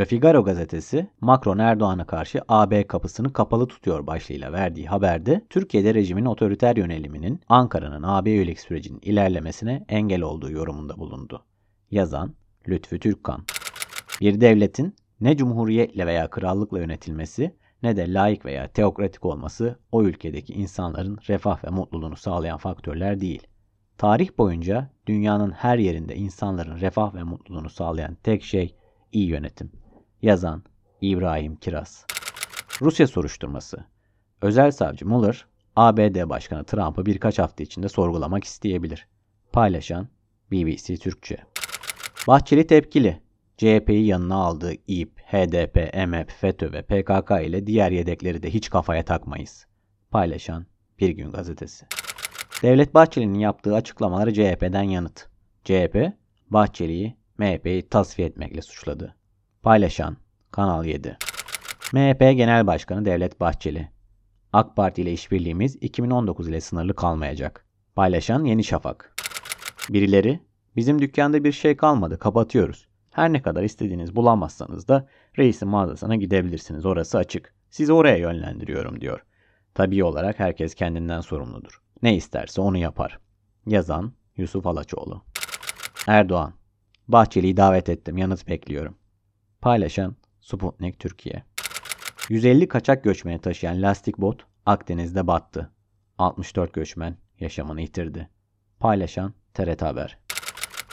Le Figaro gazetesi Macron Erdoğan'a karşı AB kapısını kapalı tutuyor başlığıyla verdiği haberde Türkiye'de rejimin otoriter yöneliminin Ankara'nın AB üyelik sürecinin ilerlemesine engel olduğu yorumunda bulundu. Yazan Lütfü Türkkan. Bir devletin ne cumhuriyetle veya krallıkla yönetilmesi ne de laik veya teokratik olması o ülkedeki insanların refah ve mutluluğunu sağlayan faktörler değil. Tarih boyunca dünyanın her yerinde insanların refah ve mutluluğunu sağlayan tek şey iyi yönetim. Yazan İbrahim Kiraz. Rusya soruşturması. Özel savcı Mueller, ABD Başkanı Trump'ı birkaç hafta içinde sorgulamak isteyebilir. Paylaşan BBC Türkçe. Bahçeli tepkili. CHP'yi yanına aldığı İP, HDP, MHP, FETÖ ve PKK ile diğer yedekleri de hiç kafaya takmayız. Paylaşan Bir Gün Gazetesi. Devlet Bahçeli'nin yaptığı açıklamaları CHP'den yanıt. CHP, Bahçeli'yi, MHP'yi tasfiye etmekle suçladı. Paylaşan Kanal 7. MHP Genel Başkanı Devlet Bahçeli. AK Parti ile işbirliğimiz 2019 ile sınırlı kalmayacak. Paylaşan Yeni Şafak. Birileri, bizim dükkanda bir şey kalmadı, kapatıyoruz. Her ne kadar istediğiniz bulamazsanız da reisin mağazasına gidebilirsiniz, orası açık. Sizi oraya yönlendiriyorum diyor. Tabii olarak herkes kendinden sorumludur. Ne isterse onu yapar. Yazan Yusuf Alaçoğlu. Erdoğan. Bahçeli'yi davet ettim, yanıt bekliyorum. Paylaşan Sputnik Türkiye. 150 kaçak göçmeni taşıyan lastik bot Akdeniz'de battı. 64 göçmen yaşamını yitirdi. Paylaşan TRT Haber.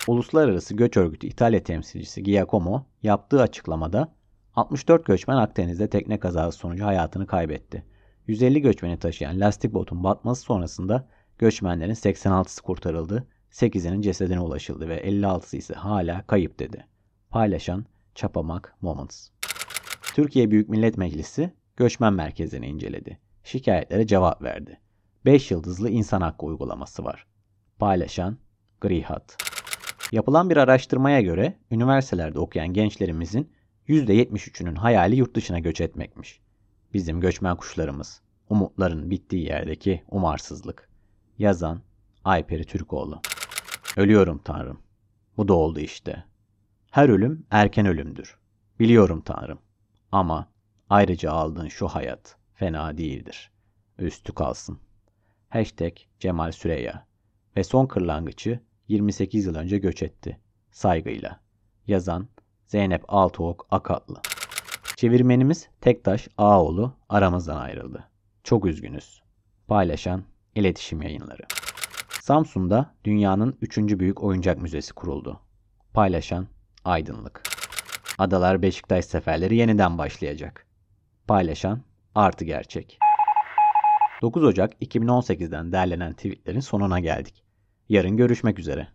Uluslararası Göç Örgütü İtalya temsilcisi Giacomo yaptığı açıklamada 64 göçmen Akdeniz'de tekne kazası sonucu hayatını kaybetti. 150 göçmeni taşıyan lastik botun batması sonrasında göçmenlerin 86'sı kurtarıldı, 8'inin cesedine ulaşıldı ve 56'sı ise hala kayıp dedi. Paylaşan Çapamak Moments. Türkiye Büyük Millet Meclisi göçmen merkezini inceledi. Şikayetlere cevap verdi. 5 yıldızlı insan hakkı uygulaması var. Paylaşan Grihat. Yapılan bir araştırmaya göre üniversitelerde okuyan gençlerimizin %73'ünün hayali yurt dışına göç etmekmiş. Bizim göçmen kuşlarımız. Umutların bittiği yerdeki umarsızlık. Yazan Ayperi Türkoğlu. Ölüyorum Tanrım. Bu da oldu işte. Her ölüm erken ölümdür. Biliyorum Tanrım. Ama ayrıca aldığın şu hayat fena değildir. Üstü kalsın. Hashtag Cemal Süreyya. Ve son kırlangıcı 28 yıl önce göç etti. Saygıyla. Yazan Zeynep Altıok Akatlı. Çevirmenimiz Tektaş Ağoğlu aramızdan ayrıldı. Çok üzgünüz. Paylaşan İletişim Yayınları. Samsun'da dünyanın 3. büyük oyuncak müzesi kuruldu. Paylaşan Aydınlık. Adalar Beşiktaş seferleri yeniden başlayacak. Paylaşan Artı Gerçek. 9 Ocak 2018'den derlenen tweetlerin sonuna geldik. Yarın görüşmek üzere.